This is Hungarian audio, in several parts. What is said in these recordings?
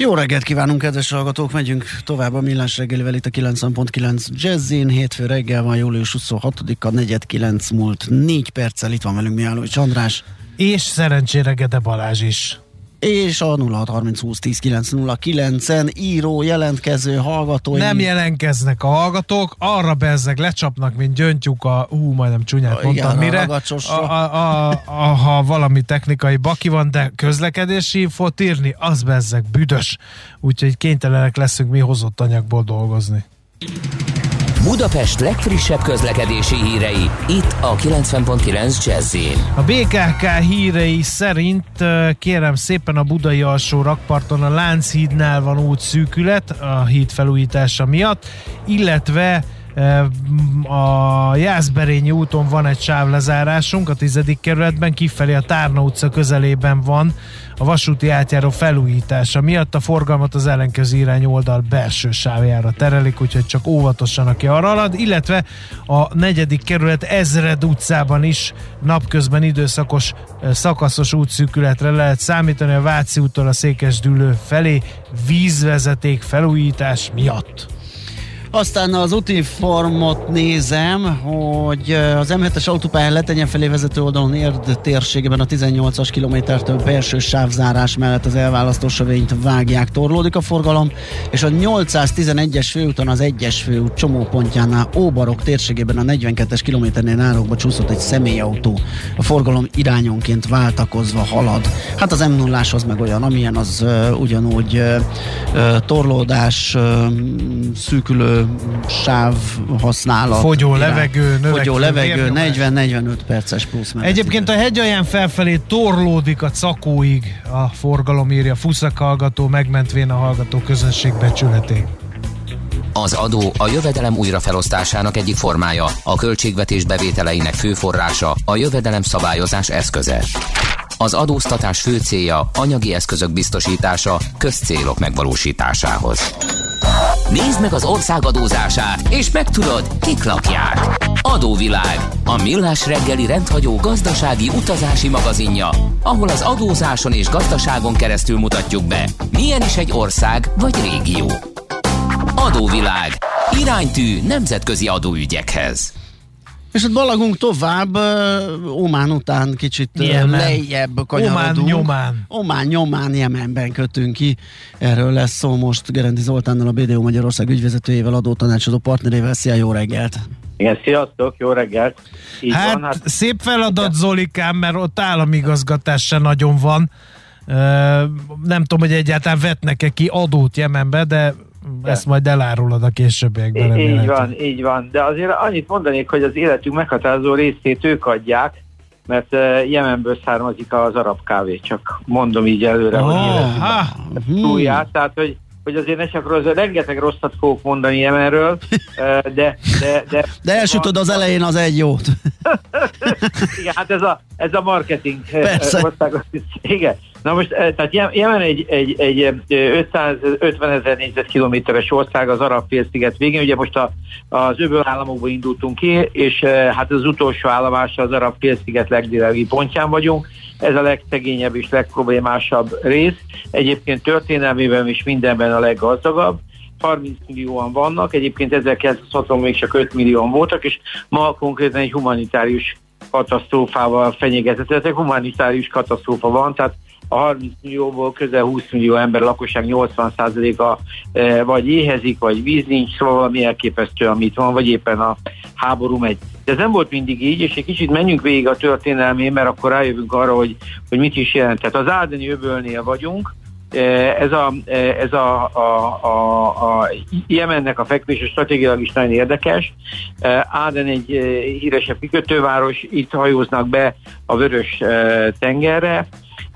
Jó reggelt kívánunk, kedves hallgatók! Megyünk tovább a Millás reggelivel itt a 90.9 Jazzin. Hétfő reggel van, július 26-a, 4.9 múlt 4 perccel. Itt van velünk Mihály András. És szerencsére Gede Balázs is és a 0630 en író, jelentkező, hallgatói. Nem jelentkeznek a hallgatók, arra bezzeg, lecsapnak, mint gyöngyük a, ú, majdnem csúnyát mondtam, igen, mire, a, a, a, a, ha valami technikai baki van, de közlekedési infót írni, az bezzeg büdös, úgyhogy kénytelenek leszünk mi hozott anyagból dolgozni. Budapest legfrissebb közlekedési hírei, itt a 90.9 jazz A BKK hírei szerint kérem szépen a budai alsó rakparton a Lánchídnál van útszűkület a híd felújítása miatt, illetve a Jászberényi úton van egy sávlezárásunk a tizedik kerületben, kifelé a Tárna utca közelében van a vasúti átjáró felújítása miatt a forgalmat az ellenkező irány oldal belső sávjára terelik, úgyhogy csak óvatosan, aki arra halad, illetve a negyedik kerület Ezred utcában is napközben időszakos szakaszos útszűkületre lehet számítani a Váci úttól a Székesdülő felé vízvezeték felújítás miatt. Aztán az úti formot nézem, hogy az M7-es autópályán letenyen felé vezető oldalon érd térségében a 18-as kilométertől belső sávzárás mellett az elválasztó sövényt vágják, torlódik a forgalom, és a 811-es főúton az 1-es főút csomópontjánál Óbarok térségében a 42-es kilométernél árokba csúszott egy személyautó. A forgalom irányonként váltakozva halad. Hát az m 0 meg olyan, amilyen az uh, ugyanúgy uh, torlódás, uh, szűkülő sáv használat. Fogyó irány. levegő, Fogyó levegő, 40-45 perces plusz. Egyébként a hegyalján felfelé torlódik a cakóig a forgalom írja Fuszak hallgató, megmentvén a hallgató közönség becsületét. Az adó a jövedelem újrafelosztásának egyik formája, a költségvetés bevételeinek fő forrása, a jövedelem szabályozás eszköze. Az adóztatás fő célja anyagi eszközök biztosítása közcélok megvalósításához. Nézd meg az ország adózását, és megtudod, kik lakják. Adóvilág, a millás reggeli rendhagyó gazdasági utazási magazinja, ahol az adózáson és gazdaságon keresztül mutatjuk be, milyen is egy ország vagy régió. Adóvilág, iránytű nemzetközi adóügyekhez. És ott balagunk tovább, Omán után kicsit Jemen. lejjebb kanyarodunk. Omán nyomán. Omán nyomán Jemenben kötünk ki. Erről lesz szó most Gerendi Zoltánnal, a BDO Magyarország ügyvezetőjével, adótanácsadó partnerével. Szia, jó reggelt! Igen, sziasztok, jó reggelt! Így hát, van, hát szép feladat Zolikám, mert ott államigazgatás se nagyon van. nem tudom, hogy egyáltalán vetnek-e ki adót Jemenbe, de de. Ezt majd elárulod a későbbiekben. Így, így van, így van. De azért annyit mondanék, hogy az életünk meghatározó részét ők adják, mert uh, Jemenből származik az arab kávé, csak mondom így előre, oh, hogy túlját, tehát hogy hogy azért ne csak rossz, rengeteg rosszat fogok mondani Jemenről, de... De, de, de elsütöd az elején az egy jót. Igen, hát ez a, ez a marketing Persze. ország. Igen. Na most, tehát Jemen egy, egy, egy 550 ezer négyzetkilométeres ország az arab félsziget végén, ugye most a, az öböl államokból indultunk ki, és hát az utolsó állomása az arab félsziget legdélebbi pontján vagyunk, ez a legszegényebb és legproblémásabb rész. Egyébként történelmében is mindenben a leggazdagabb. 30 millióan vannak, egyébként 1960 még csak 5 millióan voltak, és ma konkrétan egy humanitárius katasztrófával egy humanitárius katasztrófa van, tehát a 30 millióból közel 20 millió ember lakosság 80%-a e, vagy éhezik, vagy víz nincs, szóval valami elképesztő, amit van, vagy éppen a háború megy. De ez nem volt mindig így, és egy kicsit menjünk végig a történelmén, mert akkor rájövünk arra, hogy, hogy mit is jelent. Tehát az Áldeni öbölnél vagyunk, e, ez a, e, ez a, a, a, a Jemennek a fekvése stratégiailag is nagyon érdekes. Áden egy híresebb kikötőváros, itt hajóznak be a Vörös tengerre,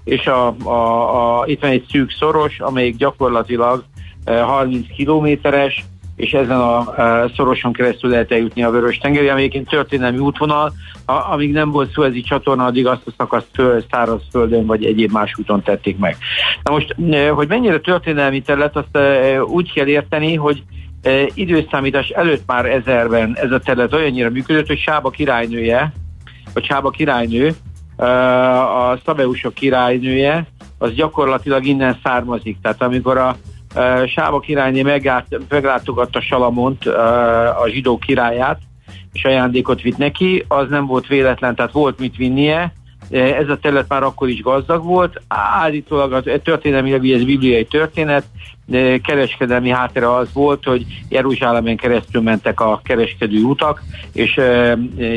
és a, a, a, itt van egy szűk szoros, amelyik gyakorlatilag 30 kilométeres, és ezen a szoroson keresztül lehet eljutni a vörös tengeri, ami egyébként történelmi útvonal, amíg nem volt szuezi csatorna, addig azt a szakaszt föl, száraz földön vagy egyéb más úton tették meg. Na most, hogy mennyire történelmi terület, azt úgy kell érteni, hogy időszámítás előtt már ezerben ez a terület olyannyira működött, hogy Sába királynője, vagy Sába királynő, a szabeusok királynője, az gyakorlatilag innen származik. Tehát amikor a Sába királyné meglátogatta Salamont, a zsidó királyát, és ajándékot vitt neki, az nem volt véletlen, tehát volt mit vinnie, ez a terület már akkor is gazdag volt, állítólag a történelmileg ez bibliai történet, kereskedelmi háttere az volt, hogy Jeruzsálemen keresztül mentek a kereskedő utak, és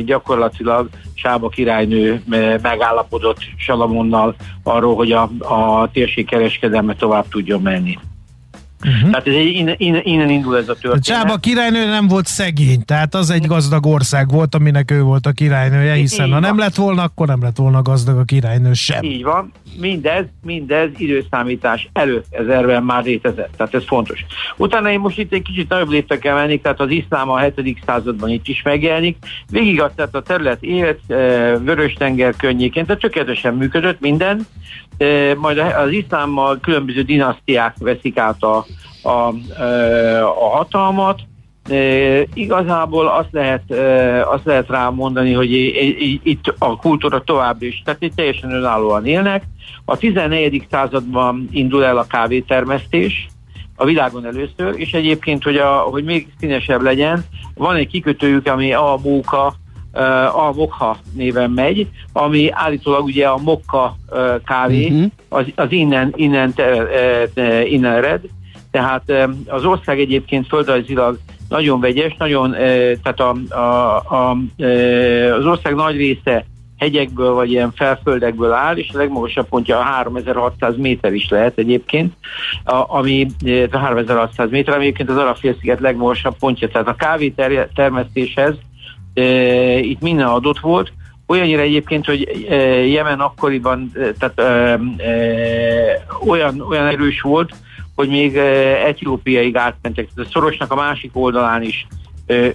gyakorlatilag Sába királynő megállapodott Salamonnal arról, hogy a, a térség kereskedelme tovább tudjon menni. Uh-huh. Tehát ez egy, innen, innen, innen indul ez a történet. Csába királynő nem volt szegény, tehát az egy gazdag ország volt, aminek ő volt a királynője, hiszen ha nem lett volna, akkor nem lett volna gazdag a királynő sem. Így van. Mindez, mindez időszámítás előtt ezerben már létezett, tehát ez fontos. Utána én most itt egy kicsit nagyobb léptek menni, tehát az iszlám a 7. században itt is megjelenik. Végig azt, tehát a terület élt, eh, Vörös-tenger környékén, tehát tökéletesen működött minden, eh, majd az iszlámmal különböző dinasztiák veszik át a, a, a hatalmat. E, igazából azt lehet, e, azt lehet rá mondani, hogy itt a kultúra tovább is, tehát itt teljesen önállóan élnek. A 14. században indul el a kávétermesztés, a világon először, és egyébként, hogy, a, hogy még színesebb legyen, van egy kikötőjük, ami a Móka, a Mokha néven megy, ami állítólag ugye a Mokka kávé, uh-huh. az, az innen, innen, innen ered, tehát az ország egyébként földrajzilag nagyon vegyes, nagyon, tehát a, a, a, az ország nagy része hegyekből vagy ilyen felföldekből áll, és a legmagasabb pontja a 3600 méter is lehet egyébként, a, ami a 3600 méter, ami egyébként az Arafélsziget legmagasabb pontja, tehát a kávé termesztéshez e, itt minden adott volt, olyannyira egyébként, hogy e, Jemen akkoriban e, tehát e, e, olyan, olyan erős volt, hogy még Etiópiaig átmentek. A szorosnak a másik oldalán is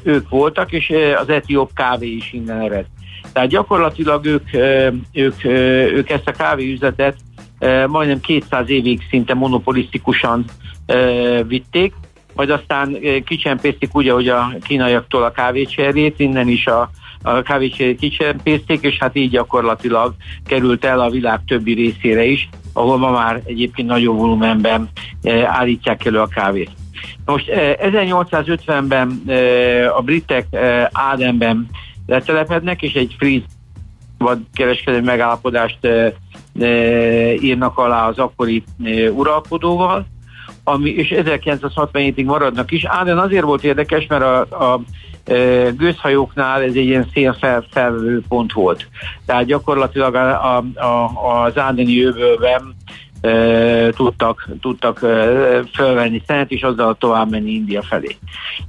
ők voltak, és az etióp kávé is innen ered. Tehát gyakorlatilag ők, ők, ők ezt a kávéüzletet majdnem 200 évig szinte monopolisztikusan vitték, majd aztán kicsempészték úgy, ahogy a kínaiaktól a kávécserét, innen is a, a kávécserét kicsempészték, és hát így gyakorlatilag került el a világ többi részére is, ahol ma már egyébként nagyobb volumenben eh, állítják elő a kávét. Most 1850-ben eh, eh, a britek Ádenben letelepednek, és egy free vagy kereskedelmi megállapodást írnak alá az akkori uralkodóval, ami, és 1967-ig maradnak is. Áden azért volt érdekes, mert a, a gőzhajóknál ez egy ilyen szélfelvevő pont volt. Tehát gyakorlatilag a, a, a, az Ádeni öbölben e, tudtak, tudtak e, fölvenni szenet, és azzal tovább menni India felé.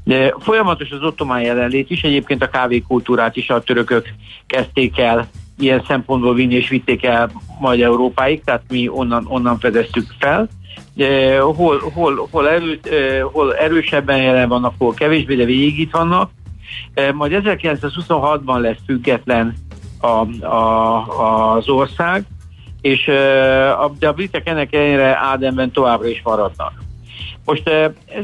De folyamatos az ottomán jelenlét is, egyébként a kávékultúrát is a törökök kezdték el ilyen szempontból vinni, és vitték el majd Európáig, tehát mi onnan, onnan fedeztük fel. Hol, hol, hol, erő, hol erősebben jelen vannak, hol kevésbé, de végig itt vannak. Majd 1926-ban lesz független a, a, az ország, és de a britek ennek ellenére Ádenben továbbra is maradnak. Most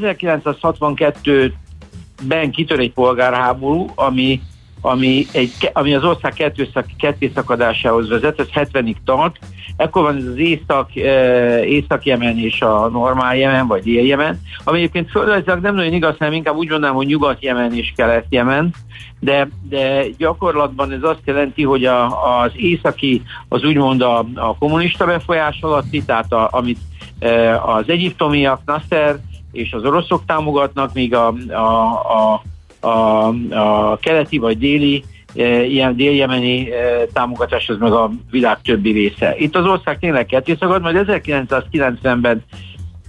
1962-ben kitör egy polgárháború, ami ami, egy, ami az ország kettőszak, kettészakadásához vezet, ez 70-ig tart. Ekkor van ez az Észak, e, Észak-Jemen és a Normál Jemen, vagy Dél-Jemen, ami egyébként földrajzilag nem nagyon igaz, hanem inkább úgy mondanám, hogy Nyugat-Jemen és Kelet-Jemen, de, de gyakorlatban ez azt jelenti, hogy a, az északi az úgymond a, a kommunista befolyás alatti, tehát a, amit e, az egyiptomiak, Nasser és az oroszok támogatnak, míg a, a, a a, a keleti vagy déli e, ilyen déljemeni e, támogatás az meg a világ többi része. Itt az ország tényleg ketté szagad, majd 1990-ben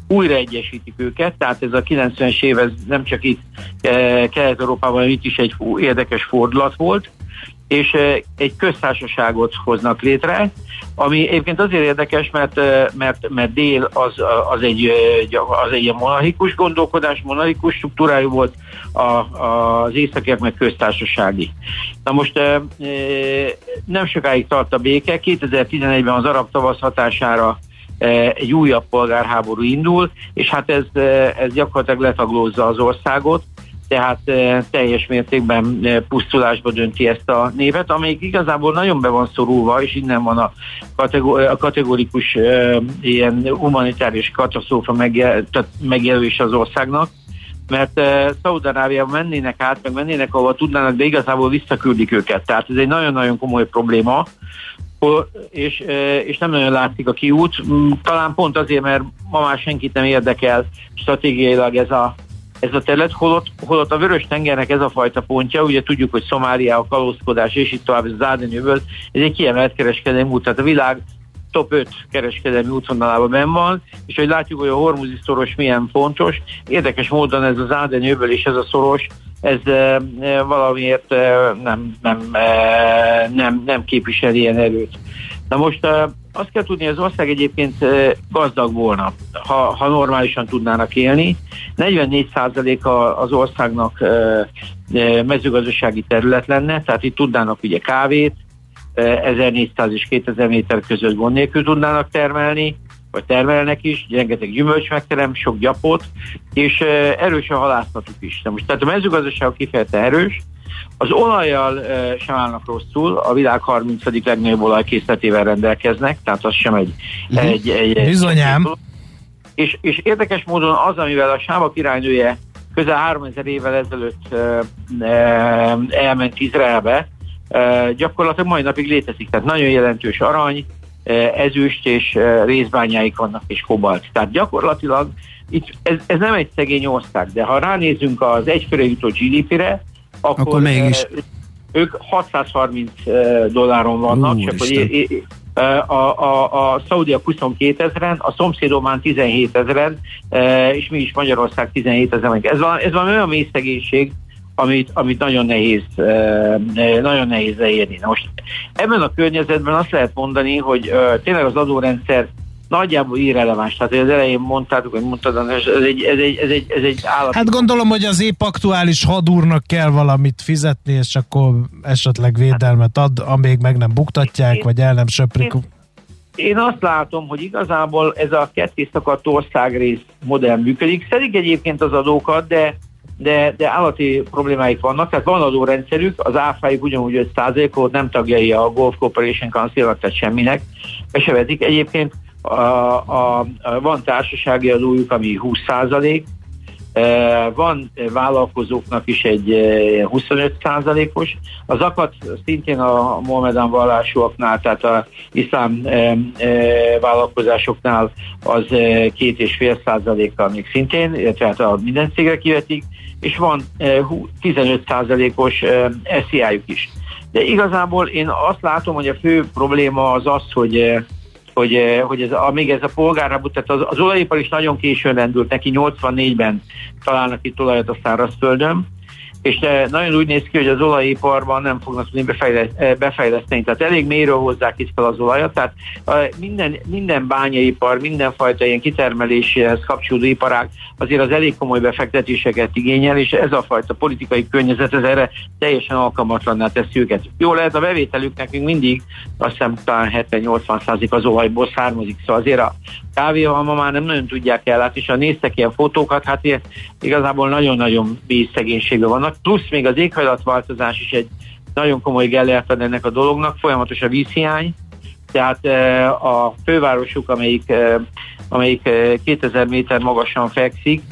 újra egyesítik őket, tehát ez a 90-es év ez nem csak itt e, Kelet-Európában, itt is egy érdekes fordulat volt, és egy köztársaságot hoznak létre, ami egyébként azért érdekes, mert, mert, mert dél az, az, egy, az egy monarchikus gondolkodás, monarchikus struktúrájú volt, a, a, az északiak meg köztársasági. Na most nem sokáig tart a béke, 2011-ben az arab tavasz hatására egy újabb polgárháború indul, és hát ez, ez gyakorlatilag letaglózza az országot, tehát teljes mértékben pusztulásba dönti ezt a névet, amelyik igazából nagyon be van szorulva, és innen van a, kategor- a kategorikus ilyen humanitárius katasztrófa megjel- megjelölés az országnak, mert uh, Szaudarábiában mennének át, meg mennének, ahova tudnának, de igazából visszaküldik őket. Tehát ez egy nagyon-nagyon komoly probléma, és, és nem nagyon látszik a kiút. Mm, talán pont azért, mert ma már senkit nem érdekel stratégiailag ez a, ez a terület, holott, holott a Vörös tengernek ez a fajta pontja, ugye tudjuk, hogy Szomália, a kalózkodás és itt tovább, az Ádenyőből, ez egy kiemelt kereskedelmi út, tehát a világ top 5 kereskedelmi útvonalában benn van, és hogy látjuk, hogy a hormuzi szoros milyen fontos, érdekes módon ez az Ádenyőből és ez a szoros, ez e, valamiért e, nem, nem, e, nem, nem képvisel ilyen erőt. Na most azt kell tudni, az ország egyébként gazdag volna, ha, ha normálisan tudnának élni. 44% az országnak mezőgazdasági terület lenne, tehát itt tudnának ugye kávét, 1400 és 2000 méter között gond nélkül tudnának termelni, vagy termelnek is, rengeteg gyümölcs megterem, sok gyapot, és erős a halászatuk is. De most, tehát a mezőgazdaság kifejezetten erős, az olajjal sem állnak rosszul, a világ 30. legnagyobb olajkészletével rendelkeznek, tehát az sem egy... Mm. egy, egy, Bizonyám. Egy, és, és érdekes módon az, amivel a Sába királynője közel 3000 évvel ezelőtt e, e, elment Izraelbe, gyakorlatilag mai napig létezik. Tehát nagyon jelentős arany, ezüst és részbányáik vannak, és kobalt. Tehát gyakorlatilag itt, ez, ez nem egy szegény ország, de ha ránézünk az egyfőre jutó GDP-re, akkor, akkor mégis. ők 630 dolláron vannak, Úr csak hogy a, a, a Szaudiak 22 ezeren, a szomszédom már 17 ezeren, és mi is Magyarország 17 ezeren. Ez van, ez van olyan mély szegénység, amit, amit nagyon nehéz, nagyon nehéz leírni. Na most ebben a környezetben azt lehet mondani, hogy tényleg az adórendszer nagyjából irreleváns. Tehát az elején mondtátok, hogy mondtad, ez egy, ez egy, ez egy, ez egy állat. Hát gondolom, hogy az épp aktuális hadúrnak kell valamit fizetni, és akkor esetleg védelmet ad, amíg meg nem buktatják, én, vagy el nem söprik. Én, én azt látom, hogy igazából ez a ketté szakadt országrész modell működik. Szedik egyébként az adókat, de de, de állati problémáik vannak, tehát van adórendszerük, az áfájuk ugyanúgy 5 volt, nem tagjai a Golf Corporation council tehát semminek, be se vetik. Egyébként a, a, van társasági adójuk, ami 20% van vállalkozóknak is egy 25%-os, az akat szintén a Mohamedan vallásúaknál, tehát a iszlám vállalkozásoknál az 2,5 százalékkal még szintén, illetve hát a minden cégre kivetik, és van 15%-os SZIA-juk is. De igazából én azt látom, hogy a fő probléma az az, hogy hogy, hogy ez, amíg ez a polgárháború, tehát az, az olajipar is nagyon későn rendült, neki 84-ben találnak itt olajat a szárazföldön, és nagyon úgy néz ki, hogy az olajiparban nem fognak tudni eh, befejleszteni, tehát elég mélyről hozzák itt fel az olajat, tehát minden, minden bányaipar, mindenfajta ilyen kitermeléshez kapcsolódó iparág azért az elég komoly befektetéseket igényel, és ez a fajta politikai környezet ez erre teljesen alkalmatlanná teszi őket. Jó lehet, a bevételük nekünk mindig azt hiszem talán 70-80 százalék az olajból származik, szóval azért a kávéval ma már nem nagyon tudják ellátni, és ha néztek ilyen fotókat, hát ilyen, igazából nagyon-nagyon mély szegénységben vannak, plusz még az éghajlatváltozás is egy nagyon komoly gellert ad ennek a dolognak, folyamatos a vízhiány, tehát e, a fővárosuk, amelyik, e, amelyik 2000 e, méter magasan fekszik,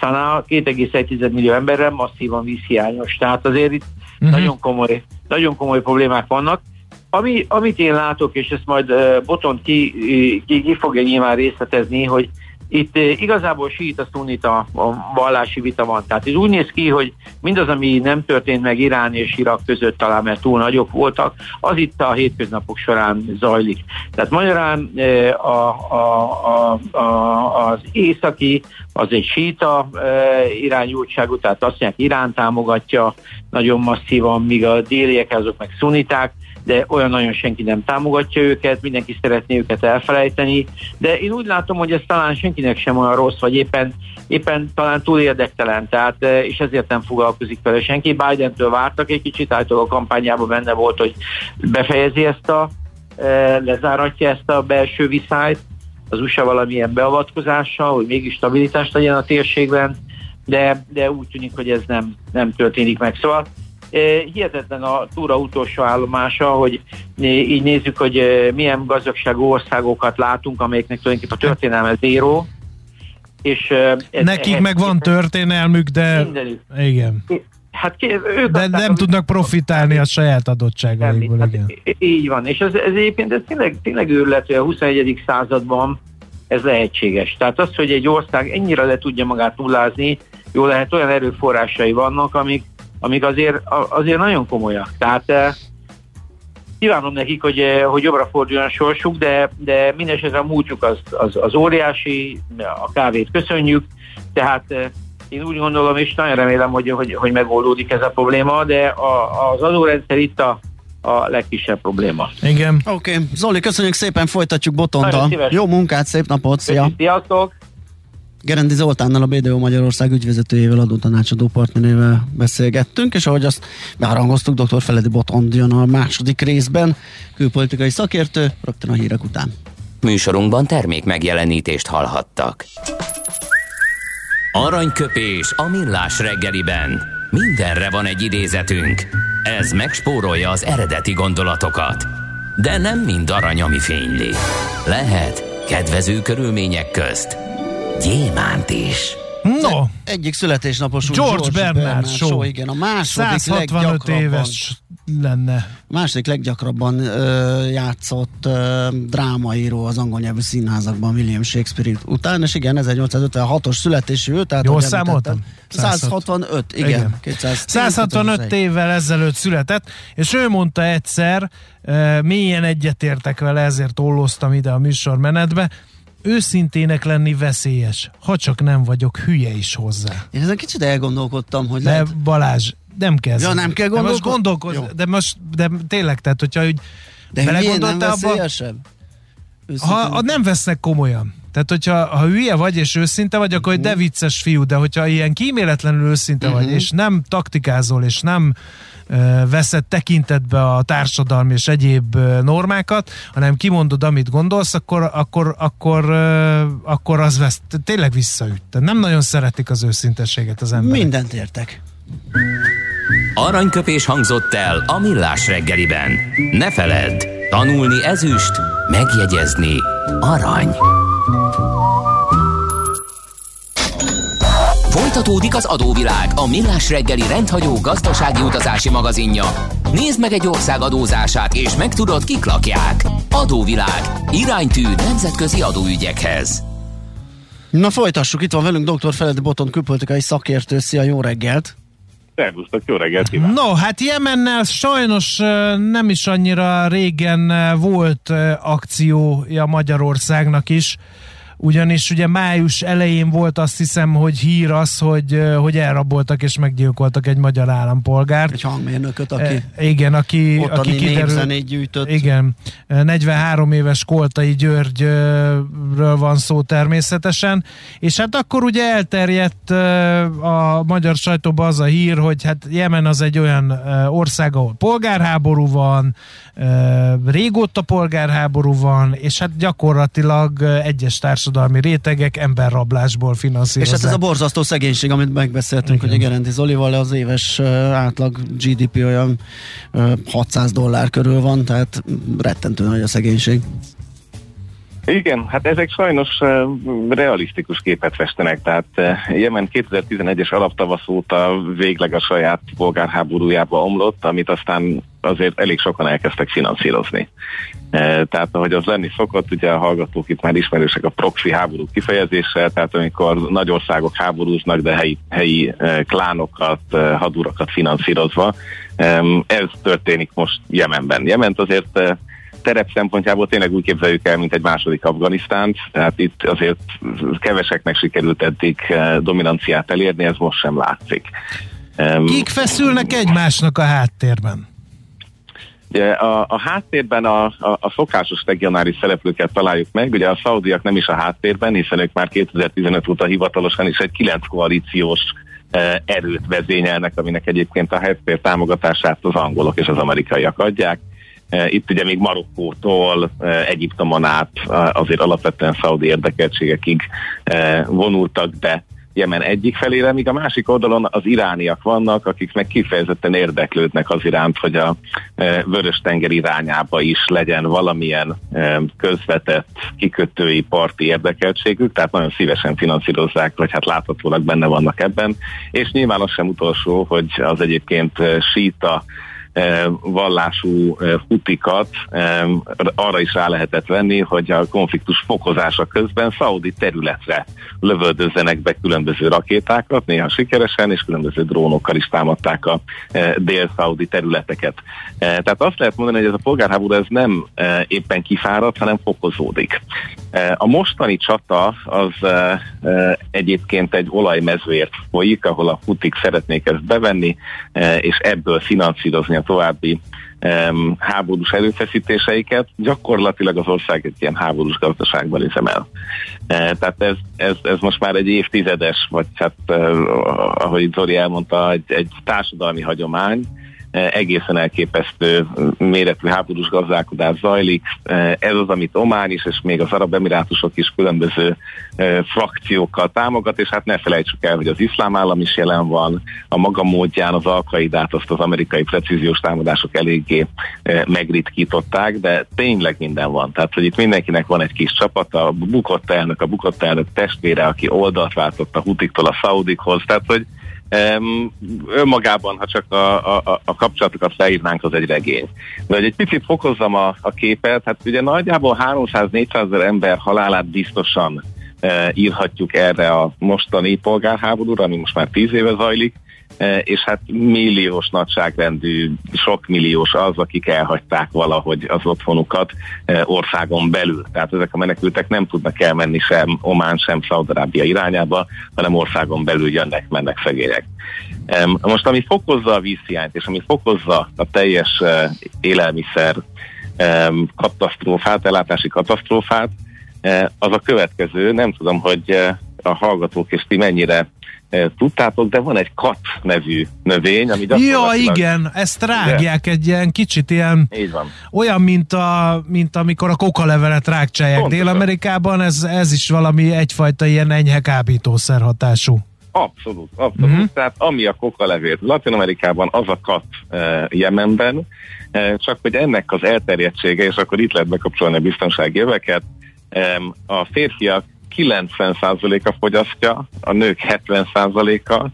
Szana 2,1 millió emberrel masszívan vízhiányos. Tehát azért itt uh-huh. nagyon, komoly, nagyon komoly problémák vannak. Ami, amit én látok, és ezt majd Boton ki, ki, ki fogja nyilván részletezni, hogy itt igazából a szunita a vallási vita van. Tehát ez úgy néz ki, hogy mindaz, ami nem történt meg Irán és Irak között talán, mert túl nagyok voltak, az itt a hétköznapok során zajlik. Tehát magyarán a, a, a, a, az északi az egy síta irányultságú, tehát azt mondják, Irán támogatja nagyon masszívan, míg a déliek azok meg szuniták, de olyan nagyon senki nem támogatja őket, mindenki szeretné őket elfelejteni, de én úgy látom, hogy ez talán senkinek sem olyan rossz, vagy éppen, éppen talán túl érdektelen, tehát, eh, és ezért nem foglalkozik vele senki. Biden-től vártak egy kicsit, által a kampányában benne volt, hogy befejezi ezt a, eh, lezáratja ezt a belső viszályt, az USA valamilyen beavatkozással, hogy mégis stabilitást legyen a térségben, de, de úgy tűnik, hogy ez nem, nem történik meg. Szóval Hihetetlen a túra utolsó állomása, hogy így nézzük, hogy milyen gazdagságú országokat látunk, amelyeknek tulajdonképpen a történelme zéró. És ez, Nekik meg van történelmük, de mindenük. igen. Hát ők De nem tudnak profitálni a saját adottságaikból. Hát, így van, és ez, ez egyébként ez tényleg, tényleg őrület, hogy a 21. században ez lehetséges. Tehát az, hogy egy ország ennyire le tudja magát nullázni, jó lehet olyan erőforrásai vannak, amik, amik azért, azért nagyon komolyak. Tehát eh, kívánom nekik, hogy, eh, hogy jobbra forduljon a sorsuk, de, de mindesetre a múltjuk az, az, az óriási, a kávét köszönjük, tehát eh, én úgy gondolom, és nagyon remélem, hogy, hogy, hogy megoldódik ez a probléma, de a, az adórendszer itt a, a legkisebb probléma. Igen. Oké, okay. Zoli, köszönjük szépen, folytatjuk Botonta. Jó munkát, szép napot, szia! Sziasztok! Gerendi Zoltánnal, a BDO Magyarország ügyvezetőjével, adótanácsadó partnerével beszélgettünk, és ahogy azt beharangoztuk, dr. Feledi Botond jön a második részben, külpolitikai szakértő, rögtön a hírek után. Műsorunkban termék megjelenítést hallhattak. Aranyköpés a millás reggeliben. Mindenre van egy idézetünk. Ez megspórolja az eredeti gondolatokat. De nem mind arany, ami fényli. Lehet kedvező körülmények közt gyémánt is. No. Egyik születésnapos George, George Bernard, Bernard show. show. Igen, a második 165 éves lenne. Második leggyakrabban ö, játszott ö, drámaíró az angol nyelvű színházakban William Shakespeare után, és igen, 1856-os születésű ő, tehát Jól számoltam? 165, igen. igen. 210, 165 évvel ezelőtt született, és ő mondta egyszer, uh, mélyen egyetértek vele, ezért olloztam ide a műsormenetbe, őszintének lenni veszélyes, ha csak nem vagyok hülye is hozzá. Én ezen kicsit elgondolkodtam, hogy De lehet... Balázs, nem kell. Ja, nem kell gondolkodni. most gondolkoz, de most, de tényleg, tehát hogyha úgy de nem veszélyesebb? Ha, ha nem vesznek komolyan. Tehát, hogyha ha hülye vagy és őszinte vagy, akkor uh-huh. de vicces fiú, de hogyha ilyen kíméletlenül őszinte uh-huh. vagy, és nem taktikázol, és nem veszed tekintetbe a társadalmi és egyéb normákat, hanem kimondod, amit gondolsz, akkor, akkor, akkor, akkor az vesz, tényleg visszaüt. Nem nagyon szeretik az őszintességet az emberek. Mindent értek. Aranyköpés hangzott el a millás reggeliben. Ne feledd, tanulni ezüst, megjegyezni arany. Folytatódik az adóvilág, a millás reggeli rendhagyó gazdasági utazási magazinja. Nézd meg egy ország adózását, és megtudod, kik lakják. Adóvilág. Iránytű nemzetközi adóügyekhez. Na folytassuk, itt van velünk dr. Feledi Boton, külpolitikai szakértő. Szia, jó reggelt! Szervusztok, jó reggelt kívánok! No, hát Jemennel sajnos nem is annyira régen volt akciója Magyarországnak is ugyanis ugye május elején volt azt hiszem, hogy hír az, hogy, hogy elraboltak és meggyilkoltak egy magyar állampolgárt. Egy hangmérnököt, aki e, igen, aki, aki kiderült, gyűjtött. Igen, 43 éves Koltai Györgyről van szó természetesen, és hát akkor ugye elterjedt a magyar sajtóban az a hír, hogy hát Jemen az egy olyan ország, ahol polgárháború van, régóta polgárháború van, és hát gyakorlatilag egyes társadalmi rétegek emberrablásból finanszírozzák. És hát ez a borzasztó szegénység, amit megbeszéltünk, Igen. hogy Gerendi Zolival az éves átlag GDP olyan 600 dollár körül van, tehát rettentő nagy a szegénység. Igen, hát ezek sajnos uh, realisztikus képet festenek, tehát Jemen 2011-es alaptavasz óta végleg a saját polgárháborújába omlott, amit aztán azért elég sokan elkezdtek finanszírozni. Tehát ahogy az lenni szokott, ugye a hallgatók itt már ismerősek a proxy háború kifejezéssel, tehát amikor nagy országok háborúznak, de helyi, helyi klánokat, hadurakat finanszírozva. Ez történik most Jemenben. Jement azért terep szempontjából tényleg úgy képzeljük el, mint egy második Afganisztánt, tehát itt azért keveseknek sikerült eddig dominanciát elérni, ez most sem látszik. Kik feszülnek egymásnak a háttérben? Ugye a, a háttérben a, a, a szokásos regionális szereplőket találjuk meg, ugye a szaudiak nem is a háttérben, hiszen ők már 2015 óta hivatalosan is egy kilenc koalíciós e, erőt vezényelnek, aminek egyébként a háttér támogatását az angolok és az amerikaiak adják. E, itt ugye még Marokkótól, e, Egyiptomon át azért alapvetően szaudi érdekeltségekig vonultak be Jemen egyik felére, míg a másik oldalon az irániak vannak, akik meg kifejezetten érdeklődnek az iránt, hogy a Vörös-tenger irányába is legyen valamilyen közvetett kikötői parti érdekeltségük, tehát nagyon szívesen finanszírozzák, vagy hát láthatólag benne vannak ebben, és nyilván az sem utolsó, hogy az egyébként síta vallású hutikat arra is rá lehetett venni, hogy a konfliktus fokozása közben szaudi területre lövöldözzenek be különböző rakétákat, néha sikeresen, és különböző drónokkal is támadták a dél-szaudi területeket. Tehát azt lehet mondani, hogy ez a polgárháború ez nem éppen kifáradt, hanem fokozódik. A mostani csata az egyébként egy olajmezőért folyik, ahol a hutik szeretnék ezt bevenni, és ebből finanszírozni a további um, háborús erőfeszítéseiket, gyakorlatilag az ország egy ilyen háborús gazdaságban üzemel. Uh, tehát ez, ez, ez most már egy évtizedes, vagy hát uh, ahogy Zori elmondta, egy, egy társadalmi hagyomány, Eh, egészen elképesztő méretű háborús gazdálkodás zajlik. Eh, ez az, amit Omán is, és még az Arab Emirátusok is különböző eh, frakciókkal támogat, és hát ne felejtsük el, hogy az iszlám állam is jelen van, a maga módján az alkaidát, azt az amerikai precíziós támadások eléggé megritkították, de tényleg minden van. Tehát, hogy itt mindenkinek van egy kis csapata, a bukott elnök, a bukott elnök testvére, aki oldalt váltott a hutiktól a szaudikhoz, tehát, hogy Um, önmagában, ha csak a, a, a kapcsolatokat leírnánk, az egy regény. De hogy egy picit fokozzam a, a képet, hát ugye nagyjából 300-400 ezer ember halálát biztosan uh, írhatjuk erre a mostani polgárháborúra, ami most már 10 éve zajlik, E, és hát milliós nagyságrendű, sok milliós az, akik elhagyták valahogy az otthonukat e, országon belül. Tehát ezek a menekültek nem tudnak elmenni sem Omán, sem Szaudarábia irányába, hanem országon belül jönnek, mennek szegények. Most ami fokozza a vízhiányt, és ami fokozza a teljes e, élelmiszer katasztrófát, ellátási katasztrófát, az a következő, nem tudom, hogy a hallgatók és ti mennyire tudtátok, de van egy kat nevű növény, ami Ja, igen, ezt rágják egy ilyen kicsit ilyen, Így van. olyan, mint, a, mint amikor a kokalevelet rágcsálják Dél-Amerikában, ez, ez is valami egyfajta ilyen enyhe kábítószer hatású. Abszolút, abszolút. Uh-huh. Tehát ami a kokalevét Latin Amerikában, az a kat e, Jemenben, e, csak hogy ennek az elterjedtsége, és akkor itt lehet bekapcsolni a biztonsági öveket, e, a férfiak 90%-a fogyasztja, a nők 70%-a,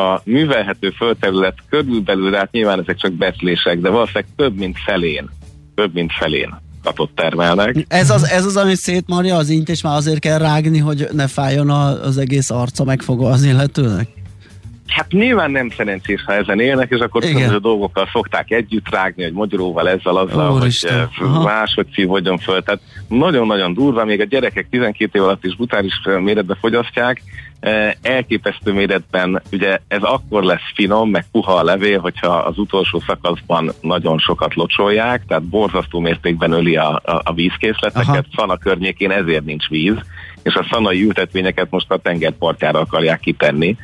a művelhető földterület körülbelül, hát nyilván ezek csak becslések, de valószínűleg több mint felén, több mint felén kapott termelnek. Ez az, ez az ami szétmarja az int, és már azért kell rágni, hogy ne fájjon az egész arca megfogva az illetőnek? Hát nyilván nem szerencsés, ha ezen élnek, és akkor különböző dolgokkal szokták együtt rágni, hogy magyaróval, ezzel, azzal, Úristen. hogy Aha. máshogy szívódjon föl. Tehát nagyon-nagyon durva, még a gyerekek 12 év alatt is brutális méretbe fogyasztják, elképesztő méretben, ugye ez akkor lesz finom, meg puha a levél, hogyha az utolsó szakaszban nagyon sokat locsolják, tehát borzasztó mértékben öli a, a, a vízkészleteket. Szana környékén ezért nincs víz, és a szanai ültetvényeket most a tengerpartjára akarják kitenni.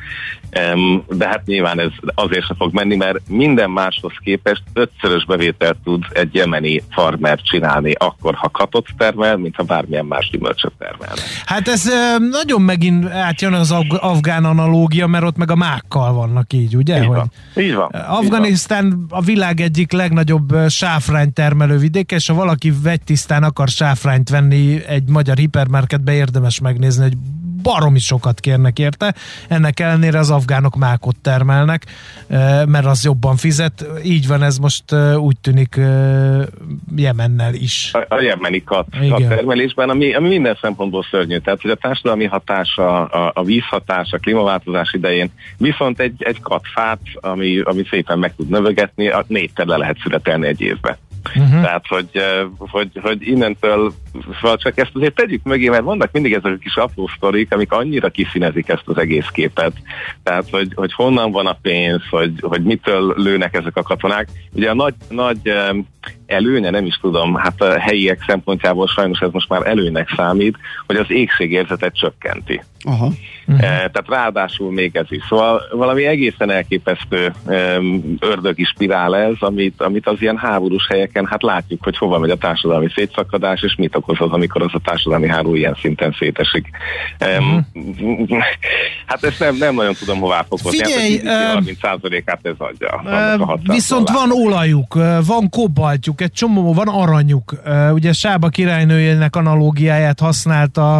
De hát nyilván ez azért se fog menni, mert minden máshoz képest ötszörös bevételt tud egy jemeni farmer csinálni akkor, ha katot termel, mint ha bármilyen más gyümölcsöt termel. Hát ez nagyon megint átjön az afgán analógia, mert ott meg a mákkal vannak így, ugye? Így van. Hogy így van. Afganisztán így van. a világ egyik legnagyobb sáfrány termelő vidéke, és ha valaki vegytisztán akar sáfrányt venni egy magyar hipermarketbe, érdemes megnézni, hogy baromi sokat kérnek érte. Ennek ellenére az afgánok mákot termelnek, mert az jobban fizet. Így van ez most úgy tűnik Jemennel is. A, a jemeni kat, termelésben, ami, ami minden szempontból szörnyű. Tehát, hogy a társadalmi hatása, a, a vízhatás, a klímaváltozás idején, viszont egy, egy katfát, ami, ami szépen meg tud növögetni, a négyszer le lehet születelni egy évbe. Uh-huh. Tehát, hogy, hogy, hogy innentől, csak ezt azért tegyük mögé, mert vannak mindig ezek a kis apró sztorik, amik annyira kiszínezik ezt az egész képet. Tehát, hogy, hogy honnan van a pénz, hogy, hogy mitől lőnek ezek a katonák. Ugye a nagy, nagy előnye, nem is tudom, hát a helyiek szempontjából sajnos ez most már előnynek számít, hogy az égségérzetet csökkenti. Aha. Uh-huh. Tehát ráadásul még ez is. Szóval valami egészen elképesztő ördögi spirál ez, amit, amit az ilyen háborús helyeken, hát látjuk, hogy hova megy a társadalmi szétszakadás, és mit okoz az, amikor az a társadalmi háború ilyen szinten szétesik. Uh-huh. Hát ezt nem, nem nagyon tudom hová fokozni. Figyelj, hát, 30%-át ez adja. Uh, viszont van olajuk, van kobaltjuk, egy csomó, van aranyuk. Ugye Sába királynőjének analógiáját használta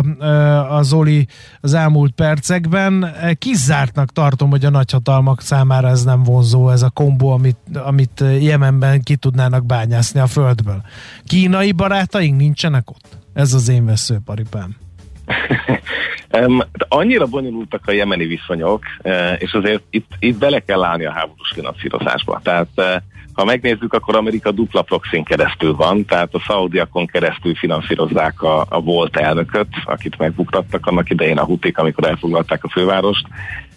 az Zoli az elmúlt percekben. Kizártnak tartom, hogy a nagyhatalmak számára ez nem vonzó, ez a kombó, amit, amit Jemenben ki tudnának bányászni a földből. Kínai barátaink nincsenek ott? Ez az én veszőparipám. Annyira bonyolultak a jemeni viszonyok, uh, és azért itt, itt bele kell állni a háborús finanszírozásba. Tehát uh, ha megnézzük, akkor Amerika dupla proxin keresztül van, tehát a szaudiakon keresztül finanszírozzák a, a volt elnököt, akit megbuktattak annak idején a hutik, amikor elfoglalták a fővárost,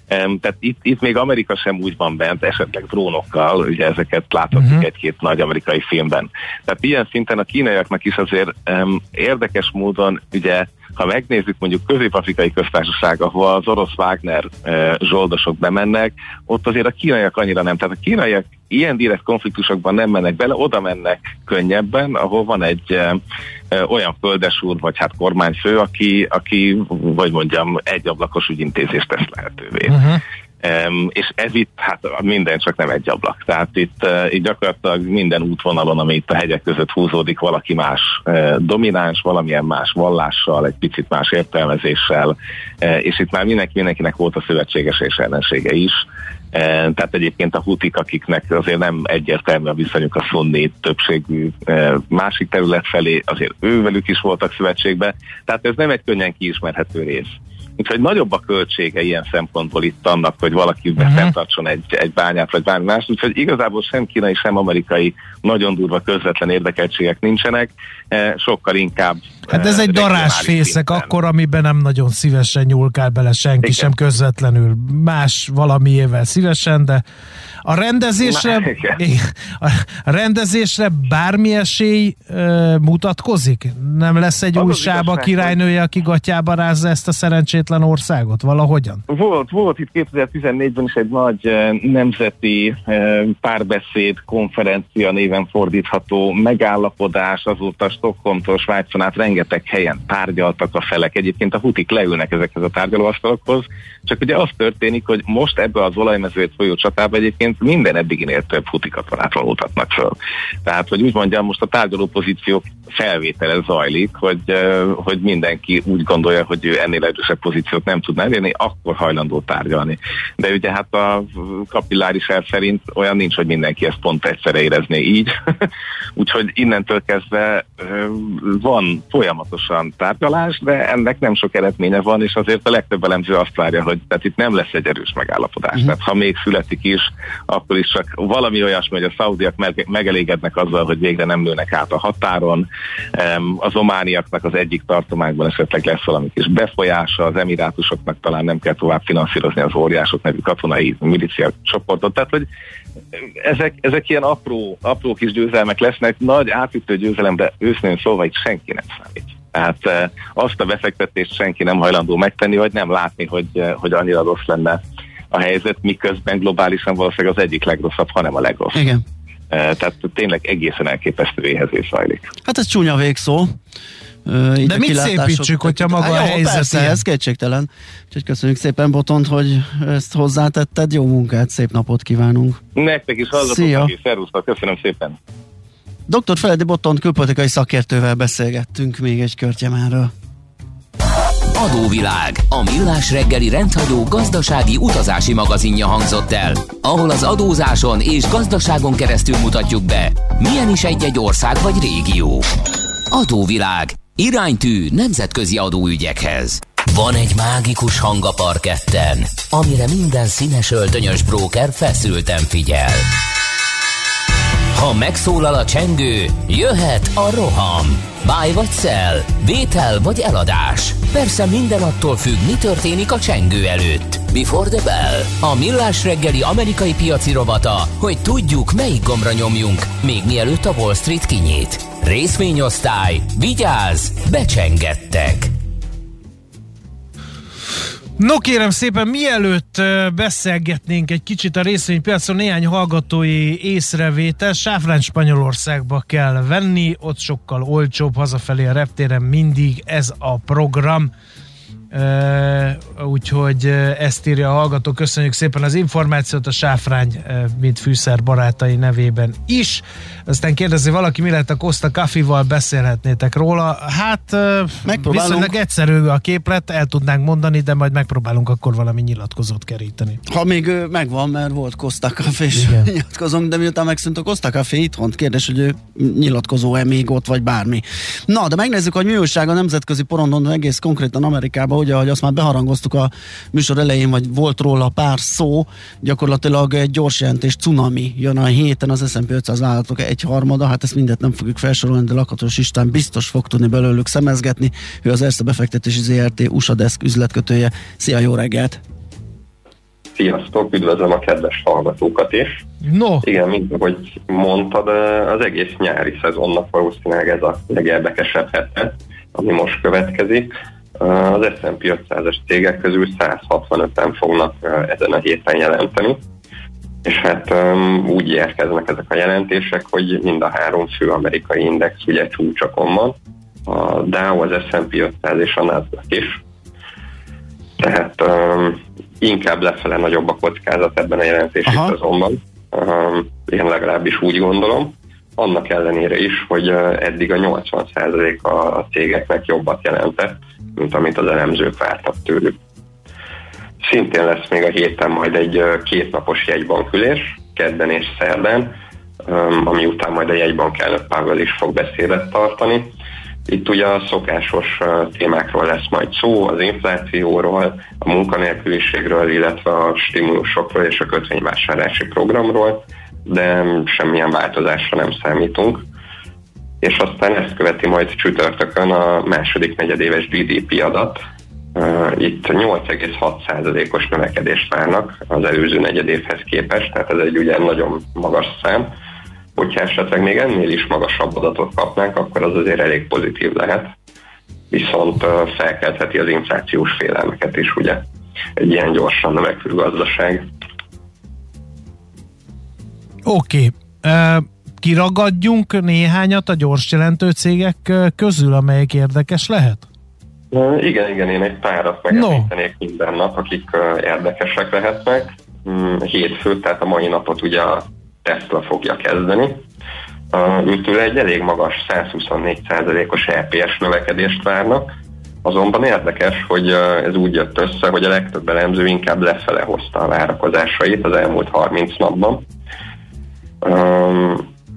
tehát itt, itt még Amerika sem úgy van bent, esetleg drónokkal, ugye ezeket láthatjuk uh-huh. egy-két nagy amerikai filmben. Tehát ilyen szinten a kínaiaknak is azért um, érdekes módon ugye ha megnézzük mondjuk közép-afrikai köztársaság, ahol az orosz Wagner e, zsoldosok bemennek, ott azért a kínaiak annyira nem. Tehát a kínaiak ilyen direkt konfliktusokban nem mennek bele, oda mennek könnyebben, ahol van egy e, e, olyan földesúr, vagy hát kormányfő, aki, aki vagy mondjam, egy ablakos ügyintézést tesz lehetővé. Uh-huh. Um, és ez itt hát minden csak nem egy ablak. Tehát itt, uh, itt gyakorlatilag minden útvonalon, ami itt a hegyek között húzódik, valaki más uh, domináns, valamilyen más vallással, egy picit más értelmezéssel, uh, és itt már mindenki, mindenkinek volt a szövetséges és ellensége is. Uh, tehát egyébként a hutik, akiknek azért nem egyértelmű a viszonyuk a szunni többségű uh, másik terület felé, azért ővelük is voltak szövetségbe. Tehát ez nem egy könnyen kiismerhető rész. Úgyhogy nagyobb a költsége ilyen szempontból itt annak, hogy valaki uh-huh. fenntartson egy, egy bányát vagy bármi más. Úgyhogy igazából sem kínai, sem amerikai nagyon durva közvetlen érdekeltségek nincsenek, e, sokkal inkább Hát ez egy darásfészek akkor, amiben nem nagyon szívesen nyúlkál bele senki Igen. sem közvetlenül. Más valamiével szívesen, de a rendezésre, Na, a rendezésre bármi esély uh, mutatkozik? Nem lesz egy az új sába királynője, aki gatyába rázza ezt a szerencsétlen országot? Valahogyan? Volt, volt itt 2014-ben is egy nagy uh, nemzeti uh, párbeszéd konferencia néven fordítható megállapodás, azóta Stockholmtól Svájcon át rengeteg helyen tárgyaltak a felek. Egyébként a hutik leülnek ezekhez a tárgyalóasztalokhoz, csak ugye az történik, hogy most ebbe az olajmezőt folyó csatába egyébként minden eddiginél több hutikatonát valótatnak föl. Tehát, hogy úgy mondjam, most a tárgyaló pozíciók felvétele zajlik, hogy, hogy mindenki úgy gondolja, hogy ő ennél erősebb pozíciót nem tudná elérni, akkor hajlandó tárgyalni. De ugye hát a kapilláris el szerint olyan nincs, hogy mindenki ezt pont egyszerre érezné így. Úgyhogy innentől kezdve van folyamatosan tárgyalás, de ennek nem sok eredménye van, és azért a legtöbb elemző azt várja, hogy tehát itt nem lesz egy erős megállapodás. Uh-huh. Tehát ha még születik is, akkor is csak valami olyasmi, hogy a szaudiak megelégednek azzal, hogy végre nem lőnek át a határon, az omániaknak az egyik tartományban esetleg lesz valami kis befolyása, az emirátusoknak talán nem kell tovább finanszírozni az óriások nevű katonai milícia csoportot. Tehát, hogy ezek, ezek ilyen apró, apró kis győzelmek lesznek, nagy átütő győzelem, de őszintén szólva itt senki nem számít. Tehát azt a befektetést senki nem hajlandó megtenni, vagy nem látni, hogy, hogy annyira rossz lenne a helyzet, miközben globálisan valószínűleg az egyik legrosszabb, hanem a legrosszabb. Igen. Tehát tényleg egészen elképesztő éhezés zajlik. Hát ez csúnya végszó. Így De mit szépítsük, hogyha maga hát, a helyzet persze, ilyen? ez kétségtelen. Úgyhogy köszönjük szépen, Botont, hogy ezt hozzátetted. Jó munkát, szép napot kívánunk. Nektek is hallgatok, szervusztok, köszönöm szépen. Dr. Feledi Botont külpolitikai szakértővel beszélgettünk még egy körtyemáról. Adóvilág, a millás reggeli rendhagyó gazdasági utazási magazinja hangzott el, ahol az adózáson és gazdaságon keresztül mutatjuk be, milyen is egy-egy ország vagy régió. Adóvilág, iránytű nemzetközi adóügyekhez. Van egy mágikus hang a parketten, amire minden színes öltönyös bróker feszülten figyel. Ha megszólal a csengő, jöhet a roham. Báj vagy szel, vétel vagy eladás. Persze minden attól függ, mi történik a csengő előtt. Before the bell. A millás reggeli amerikai piaci rovata, hogy tudjuk, melyik gombra nyomjunk, még mielőtt a Wall Street kinyit. Részvényosztály, vigyázz, becsengettek. No kérem szépen, mielőtt beszélgetnénk egy kicsit a részvénypiacon, néhány hallgatói észrevétel. Sáfrán Spanyolországba kell venni, ott sokkal olcsóbb, hazafelé a reptéren mindig ez a program. Uh, úgyhogy ezt írja a hallgató. Köszönjük szépen az információt a Sáfrány, mint fűszer barátai nevében is. Aztán kérdezi valaki, mi lett a Costa Kafival, beszélhetnétek róla. Hát viszonylag egyszerű a képlet, el tudnánk mondani, de majd megpróbálunk akkor valami nyilatkozót keríteni. Ha még megvan, mert volt Costa Café, és nyilatkozunk, de miután megszűnt a Costa Café itthon, kérdés, hogy ő nyilatkozó-e még ott, vagy bármi. Na, de megnézzük, hogy mi újság a nemzetközi porondon, egész konkrétan Amerikában, ugye, ahogy azt már beharangoztuk a műsor elején, vagy volt róla pár szó, gyakorlatilag egy gyors jelentés cunami jön a héten az S&P 500 vállalatok egy harmada, hát ezt mindet nem fogjuk felsorolni, de Lakatos István biztos fog tudni belőlük szemezgetni. Ő az Erste befektetési ZRT USA Desk üzletkötője. Szia, jó reggelt! Sziasztok, üdvözlöm a kedves hallgatókat is. No. Igen, mint ahogy mondtad, az egész nyári szezonnak valószínűleg ez a legérdekesebb hete, ami most következik. Az S&P 500-as cégek közül 165-en fognak ezen a héten jelenteni, és hát úgy érkeznek ezek a jelentések, hogy mind a három fő amerikai index ugye csúcsokon van, a Dow, az S&P 500 és a Nasdaq is. Tehát um, inkább lefele nagyobb a kockázat ebben a jelentésben azonban. Um, én legalábbis úgy gondolom. Annak ellenére is, hogy uh, eddig a 80% a, a cégeknek jobbat jelentett, mint amit az elemzők vártak tőlük. Szintén lesz még a héten majd egy kétnapos jegybankülés, kedden és szerdán, ami után majd a jegybank elnök Pavel is fog beszédet tartani. Itt ugye a szokásos témákról lesz majd szó, az inflációról, a munkanélküliségről, illetve a stimulusokról és a kötvényvásárlási programról, de semmilyen változásra nem számítunk és aztán ezt követi majd csütörtökön a második negyedéves GDP adat. Itt 8,6%-os növekedést várnak az előző negyedévhez képest, tehát ez egy ugye nagyon magas szám. Hogyha esetleg még ennél is magasabb adatot kapnánk, akkor az azért elég pozitív lehet. Viszont felkeltheti az inflációs félelmeket is, ugye, egy ilyen gyorsan növekvő gazdaság. Oké. Okay. Uh kiragadjunk néhányat a gyors jelentő cégek közül, amelyek érdekes lehet? Igen, igen, én egy párat megemlítenék no. minden nap, akik érdekesek lehetnek. Mm, hétfő, tehát a mai napot ugye a Tesla fogja kezdeni. Őtől egy elég magas 124%-os EPS növekedést várnak, azonban érdekes, hogy ez úgy jött össze, hogy a legtöbb elemző inkább lefele hozta a várakozásait az elmúlt 30 napban.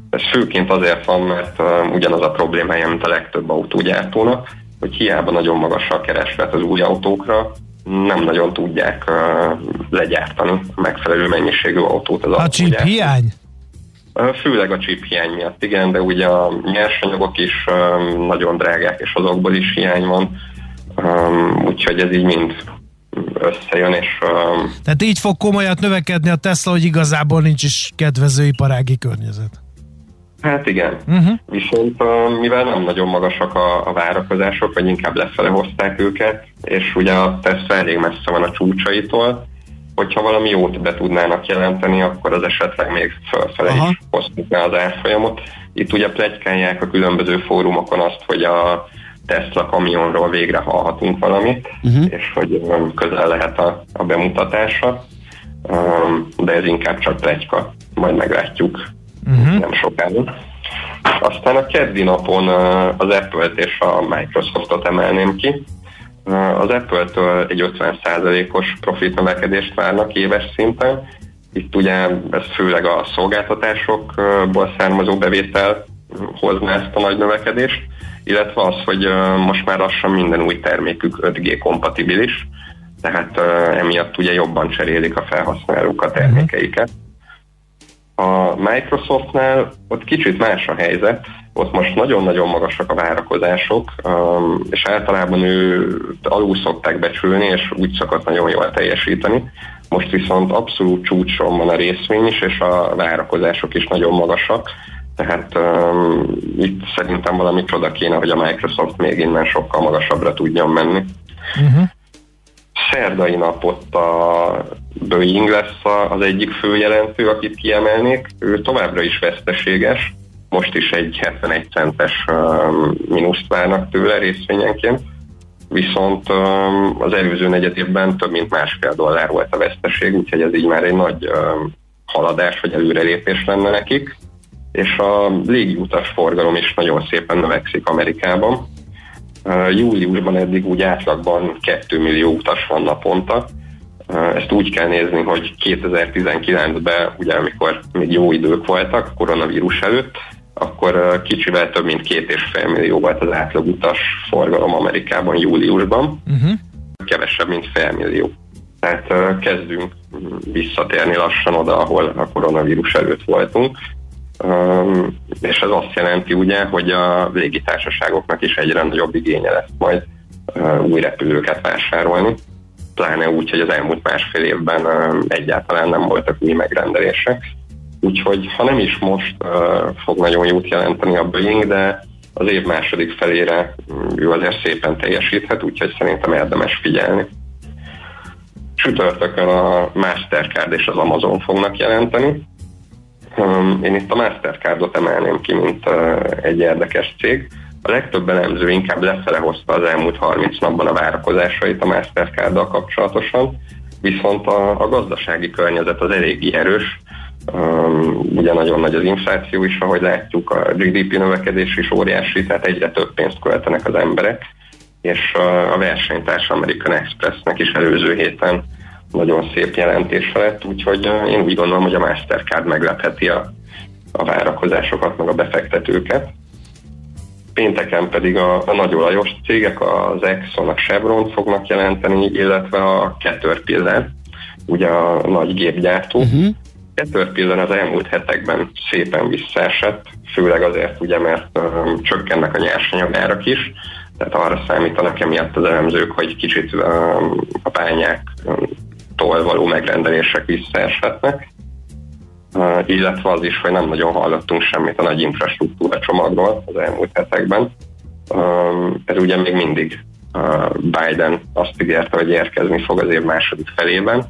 Ez főként azért van, mert ugyanaz a problémája, mint a legtöbb autógyártónak, hogy hiába nagyon magas a kereslet az új autókra, nem nagyon tudják uh, legyártani megfelelő mennyiségű autót az A chip hiány? Főleg a chip hiány miatt, igen, de ugye a nyersanyagok is um, nagyon drágák, és azokból is hiány van, um, úgyhogy ez így mind összejön, és... Um, Tehát így fog komolyat növekedni a Tesla, hogy igazából nincs is kedvező iparági környezet. Hát igen. Uh-huh. Viszont mivel nem nagyon magasak a, a várakozások, vagy inkább lefele hozták őket, és ugye a Tesla elég messze van a csúcsaitól, hogyha valami jót be tudnának jelenteni, akkor az esetleg még fölfele Aha. is hozhatná az árfolyamot. Itt ugye plegykálják a különböző fórumokon azt, hogy a Tesla kamionról végre hallhatunk valamit, uh-huh. és hogy közel lehet a, a bemutatása, de ez inkább csak plegyka, majd meglátjuk uh-huh. nem sokára. Aztán a keddi napon az Apple-t és a Microsoftot emelném ki. Az Apple-től egy 50%-os profit növekedést várnak éves szinten. Itt ugye ez főleg a szolgáltatásokból származó bevétel hozna ezt a nagy növekedést, illetve az, hogy most már lassan minden új termékük 5G kompatibilis, tehát emiatt ugye jobban cserélik a felhasználók a termékeiket. A Microsoftnál ott kicsit más a helyzet, ott most nagyon-nagyon magasak a várakozások, és általában ő alul szokták becsülni, és úgy szokott nagyon jól teljesíteni. Most viszont abszolút csúcson van a részvény is, és a várakozások is nagyon magasak, tehát um, itt szerintem valami csoda kéne, hogy a Microsoft még innen sokkal magasabbra tudjon menni. Uh-huh. Szerdai nap ott a Boeing lesz az egyik főjelentő, akit kiemelnék. Ő továbbra is veszteséges, most is egy 71 centes um, mínuszt várnak tőle részvényenként, viszont um, az előző negyed évben több mint másfél dollár volt a veszteség, úgyhogy ez így már egy nagy um, haladás vagy előrelépés lenne nekik és a légiutas forgalom is nagyon szépen növekszik Amerikában. Júliusban eddig úgy átlagban 2 millió utas van naponta. Ezt úgy kell nézni, hogy 2019-ben, ugye amikor még jó idők voltak, koronavírus előtt, akkor kicsivel több mint két és fél millió volt az átlag utas forgalom Amerikában júliusban. Uh-huh. Kevesebb, mint fél millió. Tehát kezdünk visszatérni lassan oda, ahol a koronavírus előtt voltunk és ez azt jelenti ugye, hogy a légitársaságoknak is egyre nagyobb igénye lesz majd új repülőket vásárolni, pláne úgy, hogy az elmúlt másfél évben egyáltalán nem voltak új megrendelések. Úgyhogy ha nem is most fog nagyon jót jelenteni a Boeing, de az év második felére mm, ő azért szépen teljesíthet, úgyhogy szerintem érdemes figyelni. Csütörtökön a Mastercard és az Amazon fognak jelenteni, én itt a Mastercardot emelném ki, mint egy érdekes cég. A legtöbb elemző inkább lefele hozta az elmúlt 30 napban a várakozásait a Mastercarddal kapcsolatosan, viszont a, a gazdasági környezet az eléggé erős, Um, ugye nagyon nagy az infláció is, ahogy látjuk, a GDP növekedés is óriási, tehát egyre több pénzt költenek az emberek, és a, versenytárs American Expressnek is előző héten nagyon szép jelentése lett, úgyhogy én úgy gondolom, hogy a Mastercard meglepheti a, a várakozásokat, meg a befektetőket. Pénteken pedig a, a nagy olajos cégek, az Exxon, a Chevron fognak jelenteni, illetve a Caterpillar, ugye a nagy gépgyártó. Uh-huh. Caterpillar az elmúlt hetekben szépen visszaesett, főleg azért ugye, mert um, csökkennek a nyersanyagárak is, tehát arra számítanak emiatt az elemzők, hogy kicsit um, a bányák um, tól való megrendelések visszaeshetnek, illetve az is, hogy nem nagyon hallottunk semmit a nagy infrastruktúra csomagról az elmúlt hetekben. Ez ugye még mindig Biden azt ígérte, hogy érkezni fog az év második felében,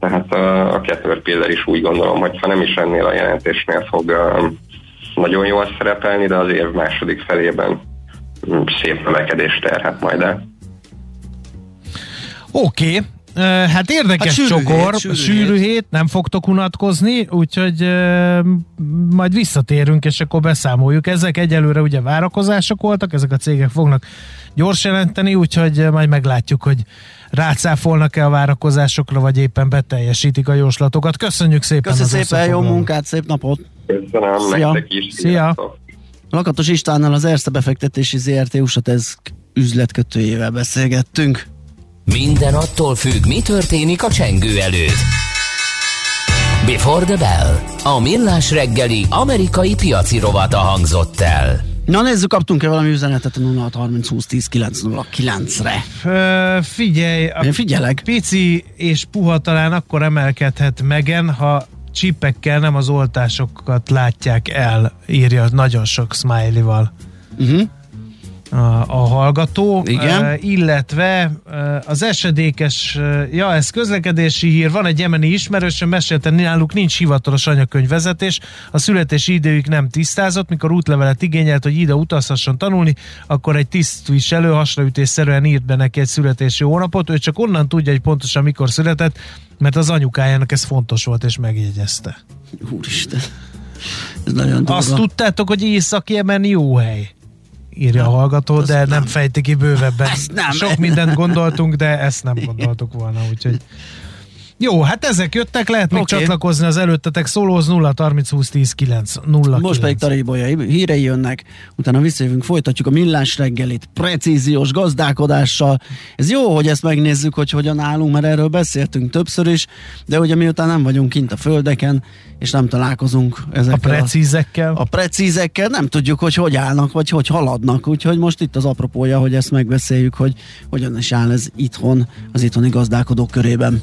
tehát a Caterpillar is úgy gondolom, hogy ha nem is ennél a jelentésnél fog nagyon jól szerepelni, de az év második felében szép növekedést terhet majd el. Oké, okay. Hát érdekes hát sűrű csokor, hét, sűrű, sűrű hét. hét, nem fogtok unatkozni, úgyhogy uh, majd visszatérünk, és akkor beszámoljuk. Ezek egyelőre ugye várakozások voltak, ezek a cégek fognak gyors jelenteni, úgyhogy majd meglátjuk, hogy rácáfolnak-e a várakozásokra, vagy éppen beteljesítik a jóslatokat. Köszönjük szépen! Köszönjük szépen, jó munkát, szép napot! Köszönöm, Szia. nektek is! Szia! Lakatos Istvánnal az Erste befektetési ZRT USA ez üzletkötőjével beszélgettünk. Minden attól függ, mi történik a csengő előtt. Before the Bell. A millás reggeli amerikai piaci rovata hangzott el. Na nézzük, kaptunk-e valami üzenetet a 0630 20 10 909-re? F- figyelj, a Én figyelek. pici és puha talán akkor emelkedhet megen, ha csipekkel nem az oltásokat látják el, írja nagyon sok smiley-val. Uh-huh a, a hallgató, Igen. Uh, illetve uh, az esedékes, uh, ja ez közlekedési hír, van egy jemeni ismerősöm, mesélte, náluk nincs hivatalos anyakönyvvezetés, a születési időjük nem tisztázott, mikor útlevelet igényelt, hogy ide utazhasson tanulni, akkor egy tisztviselő hasraütésszerűen írt be neki egy születési hónapot, ő csak onnan tudja, hogy pontosan mikor született, mert az anyukájának ez fontos volt, és megjegyezte. Úristen. Ez nagyon durva. Azt tudtátok, hogy Észak-Jemen jó hely? Írja a hallgató, de nem, nem fejti ki bővebben. Ezt nem. Sok mindent gondoltunk, de ezt nem gondoltuk volna, úgyhogy jó, hát ezek jöttek, lehet még okay. csatlakozni az előttetek szólóz 0 30 20 10 9 0 Most 9. pedig Tarébolya hírei jönnek, utána visszajövünk, folytatjuk a millás reggelit precíziós gazdálkodással. Ez jó, hogy ezt megnézzük, hogy hogyan állunk, mert erről beszéltünk többször is, de ugye miután nem vagyunk kint a földeken, és nem találkozunk ezekkel a precízekkel. A, a precízekkel nem tudjuk, hogy hogy állnak, vagy hogy haladnak, úgyhogy most itt az apropója, hogy ezt megbeszéljük, hogy hogyan is áll ez itthon, az itthoni gazdálkodók körében.